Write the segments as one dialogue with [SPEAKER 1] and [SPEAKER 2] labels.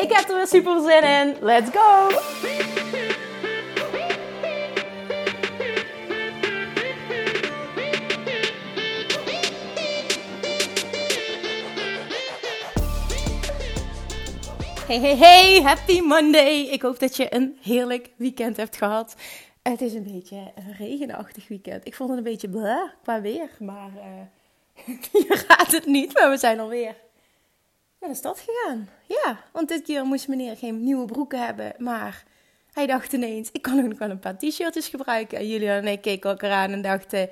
[SPEAKER 1] Ik heb er weer super zin in. Let's go! Hey, hey, hey, happy Monday! Ik hoop dat je een heerlijk weekend hebt gehad. Het is een beetje een regenachtig weekend. Ik vond het een beetje blah qua weer, maar uh, hier gaat het niet, maar we zijn alweer naar de stad gegaan. Ja, want dit keer moest meneer geen nieuwe broeken hebben, maar hij dacht ineens, ik kan ook nog wel een paar t-shirtjes gebruiken. En Julia en ik keken elkaar aan en dachten,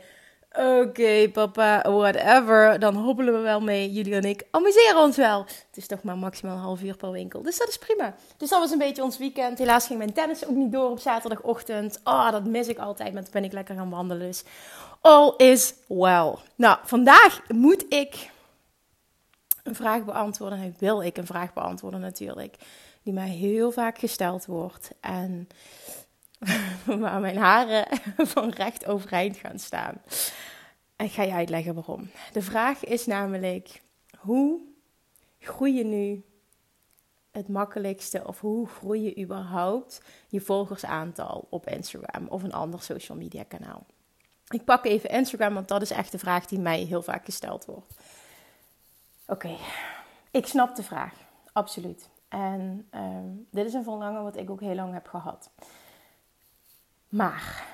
[SPEAKER 1] oké papa, whatever, dan hobbelen we wel mee. Jullie en ik amuseren ons wel. Het is toch maar maximaal een half uur per winkel, dus dat is prima. Dus dat was een beetje ons weekend. Helaas ging mijn tennis ook niet door op zaterdagochtend. Oh, dat mis ik altijd, maar toen ben ik lekker gaan wandelen. Dus all is well. Nou, vandaag moet ik een vraag beantwoorden. En wil ik een vraag beantwoorden natuurlijk. Die mij heel vaak gesteld wordt. En waar mijn haren van recht overeind gaan staan. En ik ga je uitleggen waarom. De vraag is namelijk: hoe groei je nu het makkelijkste of hoe groei je überhaupt je volgersaantal op Instagram of een ander social media kanaal? Ik pak even Instagram, want dat is echt de vraag die mij heel vaak gesteld wordt. Oké, ik snap de vraag, absoluut. En ehm, dit is een verlangen wat ik ook heel lang heb gehad. Maar,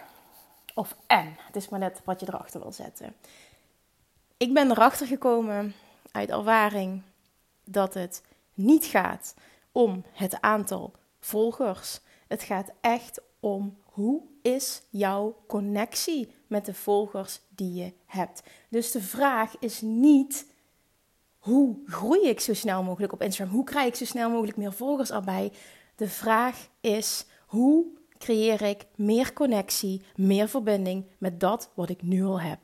[SPEAKER 1] of en, het is maar net wat je erachter wil zetten. Ik ben erachter gekomen uit ervaring dat het niet gaat om het aantal volgers. Het gaat echt om hoe is jouw connectie met de volgers die je hebt. Dus de vraag is niet hoe groei ik zo snel mogelijk op Instagram? Hoe krijg ik zo snel mogelijk meer volgers erbij? De vraag is: hoe creëer ik meer connectie, meer verbinding met dat wat ik nu al heb?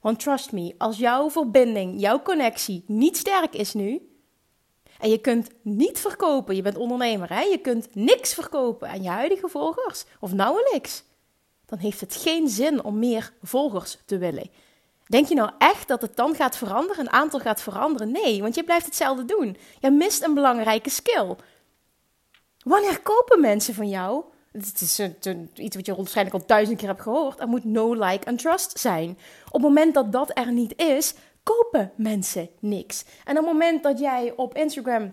[SPEAKER 1] Want trust me, als jouw verbinding, jouw connectie niet sterk is nu, en je kunt niet verkopen, je bent ondernemer, hè? je kunt niks verkopen aan je huidige volgers, of nauwelijks, dan heeft het geen zin om meer volgers te willen. Denk je nou echt dat het dan gaat veranderen, een aantal gaat veranderen? Nee, want je blijft hetzelfde doen. Je mist een belangrijke skill. Wanneer kopen mensen van jou? Het is iets wat je waarschijnlijk al duizend keer hebt gehoord. Er moet no, like en trust zijn. Op het moment dat dat er niet is, kopen mensen niks. En op het moment dat jij op Instagram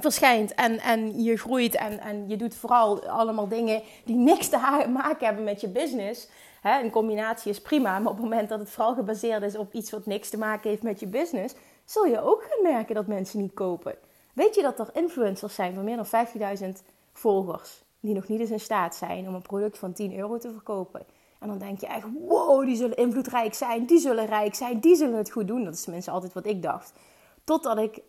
[SPEAKER 1] verschijnt en, en je groeit en, en je doet vooral allemaal dingen die niks te maken hebben met je business, Hè, een combinatie is prima, maar op het moment dat het vooral gebaseerd is op iets wat niks te maken heeft met je business, zul je ook gaan merken dat mensen niet kopen. Weet je dat er influencers zijn van meer dan 50.000 volgers, die nog niet eens in staat zijn om een product van 10 euro te verkopen? En dan denk je echt, wow, die zullen invloedrijk zijn, die zullen rijk zijn, die zullen het goed doen. Dat is tenminste altijd wat ik dacht. Totdat ik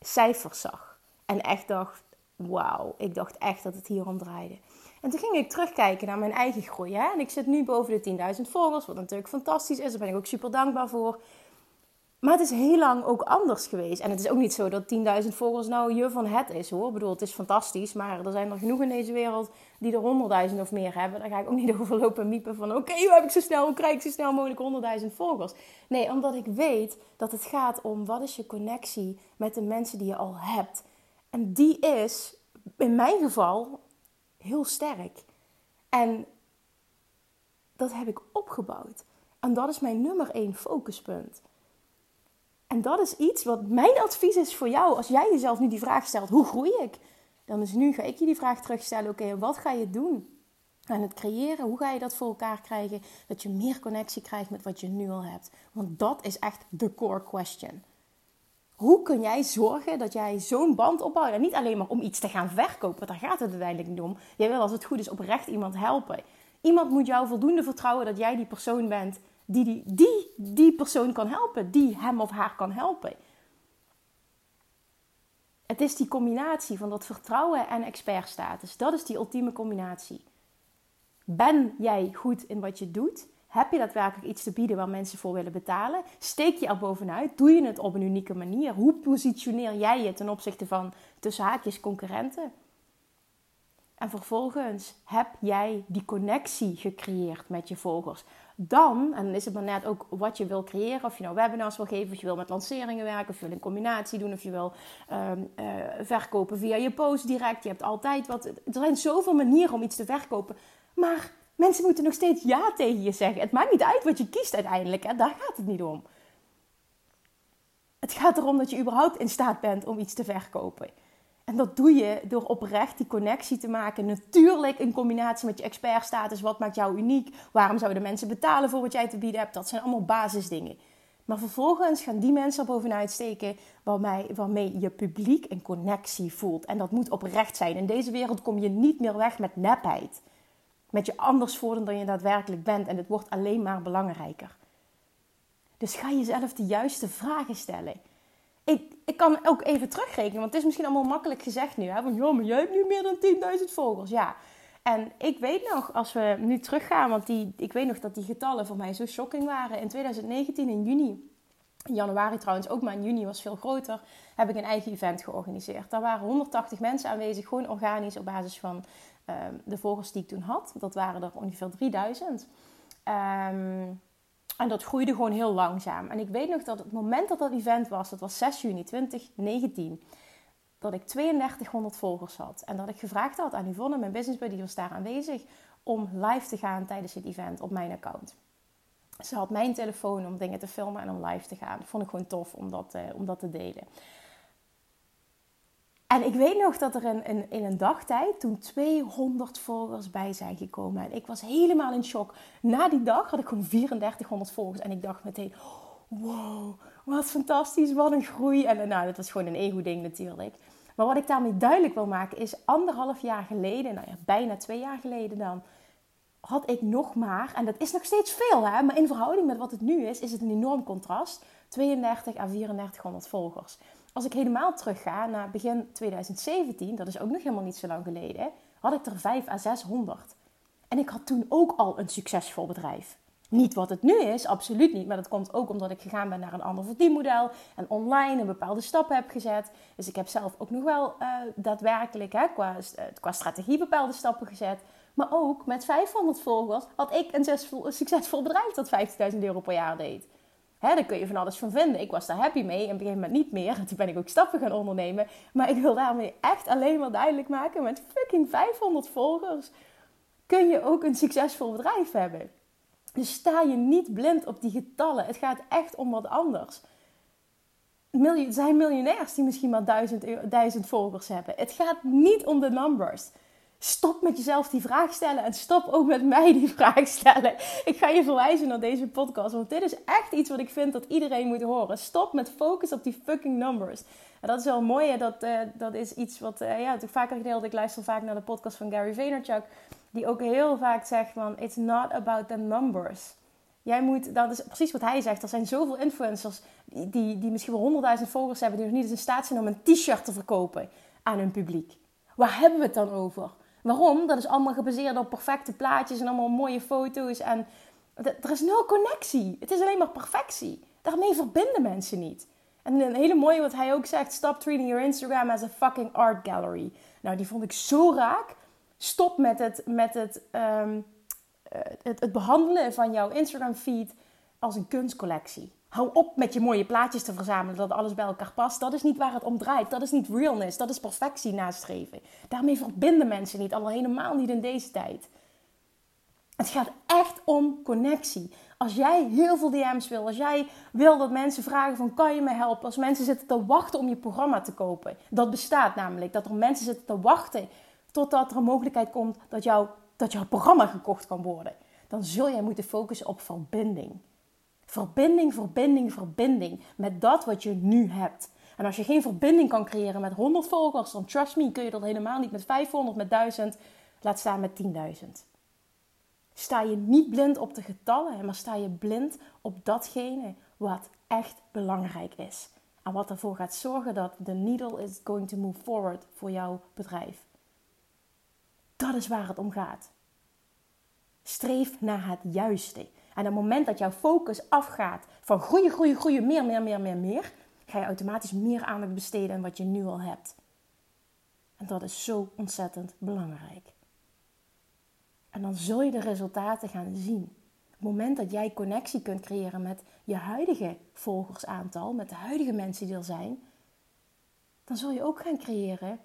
[SPEAKER 1] cijfers zag. En echt dacht, wauw, ik dacht echt dat het hier om draaide. En toen ging ik terugkijken naar mijn eigen groei. Hè? En ik zit nu boven de 10.000 volgers, wat natuurlijk fantastisch is. Daar ben ik ook super dankbaar voor. Maar het is heel lang ook anders geweest. En het is ook niet zo dat 10.000 volgers nou je van het is hoor. Ik bedoel, het is fantastisch. Maar er zijn er genoeg in deze wereld die er 100.000 of meer hebben. Daar ga ik ook niet over lopen miepen van... Oké, hoe heb ik zo snel, hoe krijg ik zo snel mogelijk 100.000 volgers? Nee, omdat ik weet dat het gaat om wat is je connectie met de mensen die je al hebt. En die is, in mijn geval, heel sterk. En dat heb ik opgebouwd. En dat is mijn nummer één focuspunt. En dat is iets wat mijn advies is voor jou. Als jij jezelf nu die vraag stelt, hoe groei ik? Dan is nu ga ik je die vraag terugstellen. Oké, wat ga je doen aan het creëren? Hoe ga je dat voor elkaar krijgen? Dat je meer connectie krijgt met wat je nu al hebt. Want dat is echt de core question. Hoe kun jij zorgen dat jij zo'n band opbouwt? En niet alleen maar om iets te gaan verkopen, daar gaat het uiteindelijk niet om. Jij wil als het goed is oprecht iemand helpen. Iemand moet jou voldoende vertrouwen dat jij die persoon bent die die, die, die persoon kan helpen, die hem of haar kan helpen. Het is die combinatie van dat vertrouwen en expertstatus. Dat is die ultieme combinatie. Ben jij goed in wat je doet? Heb je daadwerkelijk iets te bieden waar mensen voor willen betalen? Steek je er bovenuit? Doe je het op een unieke manier? Hoe positioneer jij je ten opzichte van tussen haakjes concurrenten? En vervolgens heb jij die connectie gecreëerd met je volgers. Dan, en dan is het maar net ook wat je wil creëren. Of je nou webinars wil geven, of je wil met lanceringen werken, of je wil een combinatie doen, of je wil ehm, eh, verkopen via je post direct. Je hebt altijd wat. Er zijn zoveel manieren om iets te verkopen. Maar mensen moeten nog steeds ja tegen je zeggen. Het maakt niet uit wat je kiest uiteindelijk. Hè? Daar gaat het niet om. Het gaat erom dat je überhaupt in staat bent om iets te verkopen. En dat doe je door oprecht die connectie te maken. Natuurlijk in combinatie met je expertstatus. Wat maakt jou uniek? Waarom zouden mensen betalen voor wat jij te bieden hebt? Dat zijn allemaal basisdingen. Maar vervolgens gaan die mensen er bovenuit steken waarmee, waarmee je publiek een connectie voelt. En dat moet oprecht zijn. In deze wereld kom je niet meer weg met nepheid. Met je anders voordoen dan je daadwerkelijk bent. En het wordt alleen maar belangrijker. Dus ga jezelf de juiste vragen stellen ik, ik kan ook even terugrekenen, want het is misschien allemaal makkelijk gezegd nu. Hè? Ja, maar jij hebt nu meer dan 10.000 volgers. Ja. En ik weet nog, als we nu teruggaan, want die, ik weet nog dat die getallen voor mij zo shocking waren. In 2019, in juni, januari trouwens ook, maar in juni was veel groter, heb ik een eigen event georganiseerd. Daar waren 180 mensen aanwezig, gewoon organisch op basis van de volgers die ik toen had. Dat waren er ongeveer 3000. Um, en dat groeide gewoon heel langzaam. En ik weet nog dat het moment dat dat event was, dat was 6 juni 2019, dat ik 3200 volgers had. En dat ik gevraagd had aan Yvonne, mijn business buddy, die was daar aanwezig, om live te gaan tijdens het event op mijn account. Ze had mijn telefoon om dingen te filmen en om live te gaan. Dat vond ik gewoon tof om dat, uh, om dat te delen. En ik weet nog dat er in, in, in, een dagtijd toen 200 volgers bij zijn gekomen. En ik was helemaal in shock. Na die dag had ik gewoon 3400 volgers. En ik dacht meteen, wow, wat fantastisch, wat een groei. En nou, dat was gewoon een ego-ding natuurlijk. Maar wat ik daarmee duidelijk wil maken is, anderhalf jaar geleden, nou ja, bijna twee jaar geleden dan, had ik nog maar, en dat is nog steeds veel hè, maar in verhouding met wat het nu is, is het een enorm contrast, 32 à 3400 volgers. Als ik helemaal terugga naar begin 2017, dat is ook nog helemaal niet zo lang geleden, had ik er 5 à 600. En ik had toen ook al een succesvol bedrijf. Niet wat het nu is, absoluut niet. Maar dat komt ook omdat ik gegaan ben naar een ander verdienmodel. En online een bepaalde stappen heb gezet. Dus ik heb zelf ook nog wel uh, daadwerkelijk hè, qua, uh, qua strategie bepaalde stappen gezet. Maar ook met 500 volgers had ik een succesvol bedrijf dat 50.000 euro per jaar deed. Hè, daar kun je van alles van vinden. Ik was daar happy mee. In het begin moment niet meer. En toen ben ik ook stappen gaan ondernemen. Maar ik wil daarmee echt alleen maar duidelijk maken. Met fucking 500 volgers kun je ook een succesvol bedrijf hebben. Dus sta je niet blind op die getallen. Het gaat echt om wat anders. Er zijn miljonairs die misschien maar duizend, duizend volgers hebben. Het gaat niet om de numbers. Stop met jezelf die vraag stellen en stop ook met mij die vraag stellen. Ik ga je verwijzen naar deze podcast, want dit is echt iets wat ik vind dat iedereen moet horen. Stop met focus op die fucking numbers. En dat is wel mooi, dat, uh, dat is iets wat, uh, ja, ik vaker gedeeld. Ik luister vaak naar de podcast van Gary Vaynerchuk, die ook heel vaak zegt van, it's not about the numbers. Jij moet, dat is precies wat hij zegt. Er zijn zoveel influencers die, die, die misschien wel honderdduizend volgers hebben, die nog niet eens in staat zijn om een t-shirt te verkopen aan hun publiek. Waar hebben we het dan over? Waarom? Dat is allemaal gebaseerd op perfecte plaatjes en allemaal mooie foto's. En er is nul connectie. Het is alleen maar perfectie. Daarmee verbinden mensen niet. En een hele mooie wat hij ook zegt: stop treating your Instagram as a fucking art gallery. Nou, die vond ik zo raak. Stop met het, met het, ehm, eh, het, het behandelen van jouw Instagram feed als een kunstcollectie. Hou op met je mooie plaatjes te verzamelen, dat alles bij elkaar past. Dat is niet waar het om draait. Dat is niet realness. Dat is perfectie nastreven. Daarmee verbinden mensen niet, al helemaal niet in deze tijd. Het gaat echt om connectie. Als jij heel veel DM's wil, als jij wil dat mensen vragen van kan je me helpen, als mensen zitten te wachten om je programma te kopen. Dat bestaat namelijk, dat er mensen zitten te wachten totdat er een mogelijkheid komt dat, jou, dat jouw programma gekocht kan worden. Dan zul jij moeten focussen op verbinding. Verbinding, verbinding, verbinding met dat wat je nu hebt. En als je geen verbinding kan creëren met 100 volgers, dan trust me, kun je dat helemaal niet met 500, met 1000, laat staan met 10.000. Sta je niet blind op de getallen, maar sta je blind op datgene wat echt belangrijk is. En wat ervoor gaat zorgen dat de needle is going to move forward voor jouw bedrijf. Dat is waar het om gaat. Streef naar het juiste. En op het moment dat jouw focus afgaat van groeien, groeien, groeien, meer, meer, meer, meer, meer, ga je automatisch meer aandacht besteden aan wat je nu al hebt. En dat is zo ontzettend belangrijk. En dan zul je de resultaten gaan zien. Op het moment dat jij connectie kunt creëren met je huidige volgersaantal, met de huidige mensen die er zijn, dan zul je ook gaan creëren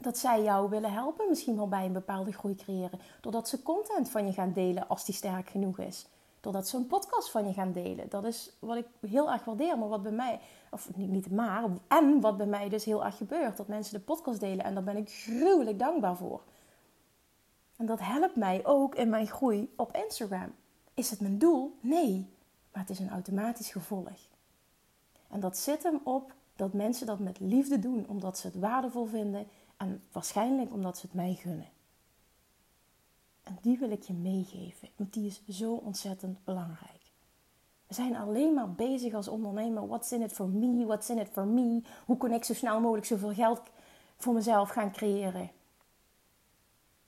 [SPEAKER 1] dat zij jou willen helpen, misschien wel bij een bepaalde groei creëren. Doordat ze content van je gaan delen als die sterk genoeg is. Doordat ze een podcast van je gaan delen. Dat is wat ik heel erg waardeer. Maar wat bij mij, of niet, niet maar, en wat bij mij dus heel erg gebeurt. Dat mensen de podcast delen. En daar ben ik gruwelijk dankbaar voor. En dat helpt mij ook in mijn groei op Instagram. Is het mijn doel? Nee. Maar het is een automatisch gevolg. En dat zit hem op dat mensen dat met liefde doen, omdat ze het waardevol vinden en waarschijnlijk omdat ze het mij gunnen. En die wil ik je meegeven, want die is zo ontzettend belangrijk. We zijn alleen maar bezig als ondernemer. What's in it for me? What's in it for me? Hoe kan ik zo snel mogelijk zoveel geld voor mezelf gaan creëren?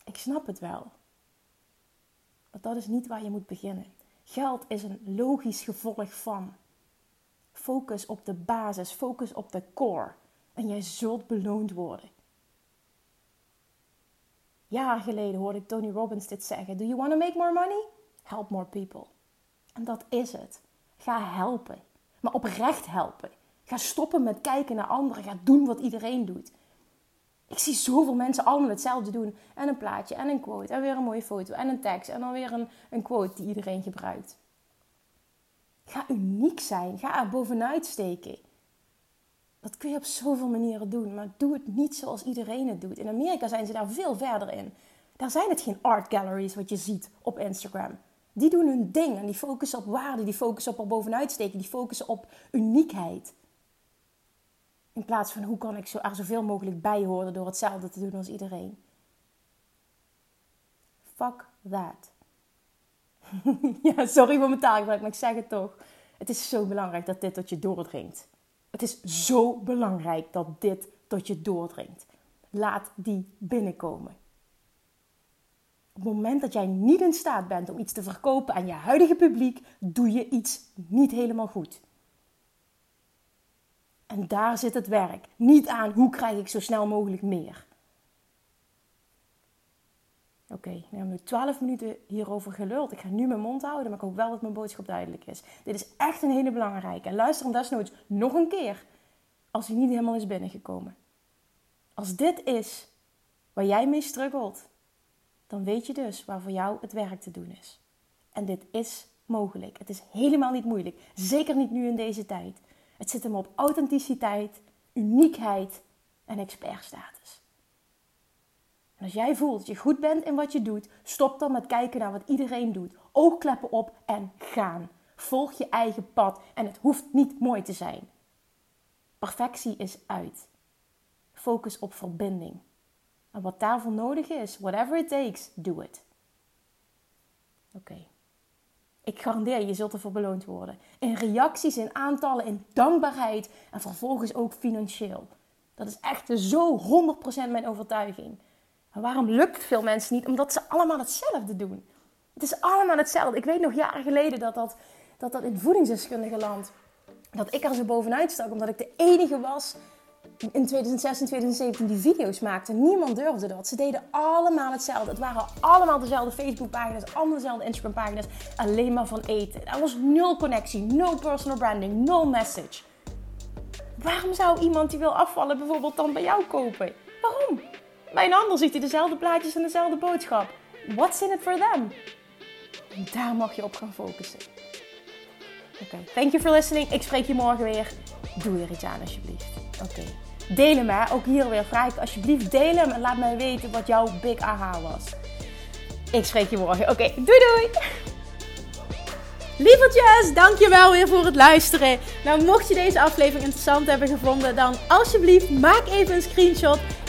[SPEAKER 1] Ik snap het wel. Maar dat is niet waar je moet beginnen. Geld is een logisch gevolg van. Focus op de basis, focus op de core. En jij zult beloond worden. Jaren geleden hoorde ik Tony Robbins dit zeggen: Do you want to make more money? Help more people. En dat is het. Ga helpen. Maar oprecht helpen. Ga stoppen met kijken naar anderen. Ga doen wat iedereen doet. Ik zie zoveel mensen allemaal hetzelfde doen. En een plaatje en een quote. En weer een mooie foto en een tekst. En dan weer een, een quote die iedereen gebruikt. Ga uniek zijn. Ga er bovenuit steken. Dat kun je op zoveel manieren doen, maar doe het niet zoals iedereen het doet. In Amerika zijn ze daar veel verder in. Daar zijn het geen art galleries wat je ziet op Instagram. Die doen hun ding en die focussen op waarde, die focussen op er bovenuit die focussen op uniekheid. In plaats van hoe kan ik zo, er zoveel mogelijk bij horen door hetzelfde te doen als iedereen. Fuck that. ja, sorry voor mijn taalgebruik, maar ik zeg het toch. Het is zo belangrijk dat dit tot je doordringt. Het is zo belangrijk dat dit tot je doordringt. Laat die binnenkomen. Op het moment dat jij niet in staat bent om iets te verkopen aan je huidige publiek, doe je iets niet helemaal goed. En daar zit het werk. Niet aan hoe krijg ik zo snel mogelijk meer. Oké, we hebben nu 12 minuten hierover geluld. Ik ga nu mijn mond houden, maar ik hoop wel dat mijn boodschap duidelijk is. Dit is echt een hele belangrijke. En luister hem desnoods nog een keer als hij niet helemaal is binnengekomen. Als dit is waar jij mee struggelt, dan weet je dus waar voor jou het werk te doen is. En dit is mogelijk. Het is helemaal niet moeilijk. Zeker niet nu in deze tijd. Het zit hem op authenticiteit, uniekheid en expertstatus. En als jij voelt dat je goed bent in wat je doet, stop dan met kijken naar wat iedereen doet. Oogkleppen op en gaan. Volg je eigen pad en het hoeft niet mooi te zijn. Perfectie is uit. Focus op verbinding. En wat daarvoor nodig is, whatever it takes, do it. Oké. Ik garandeer je, zult ervoor beloond worden. In reacties, in aantallen, in dankbaarheid en vervolgens ook financieel. Dat is echt zo 100% mijn overtuiging. En waarom lukt het veel mensen niet? Omdat ze allemaal hetzelfde doen. Het is allemaal hetzelfde. Ik weet nog jaren geleden dat dat, dat, dat in voedingsdeskundige land... dat ik er zo bovenuit stak, omdat ik de enige was in 2016, 2017 die video's maakte. Niemand durfde dat. Ze deden allemaal hetzelfde. Het waren allemaal dezelfde Facebook-pagina's, allemaal dezelfde Instagram-pagina's. Alleen maar van eten. Er was nul connectie, no personal branding, no message. Waarom zou iemand die wil afvallen bijvoorbeeld dan bij jou kopen? Waarom? Bij een ander ziet hij dezelfde plaatjes en dezelfde boodschap. What's in it for them? Daar mag je op gaan focussen. Oké, thank you for listening. Ik spreek je morgen weer. Doe er iets aan alsjeblieft. Oké. Deel hem. Ook hier weer vraag ik alsjeblieft deel hem en laat mij weten wat jouw big aha was. Ik spreek je morgen. Oké, doei doei! Lievertjes, dankjewel weer voor het luisteren. Nou, mocht je deze aflevering interessant hebben gevonden, dan alsjeblieft maak even een screenshot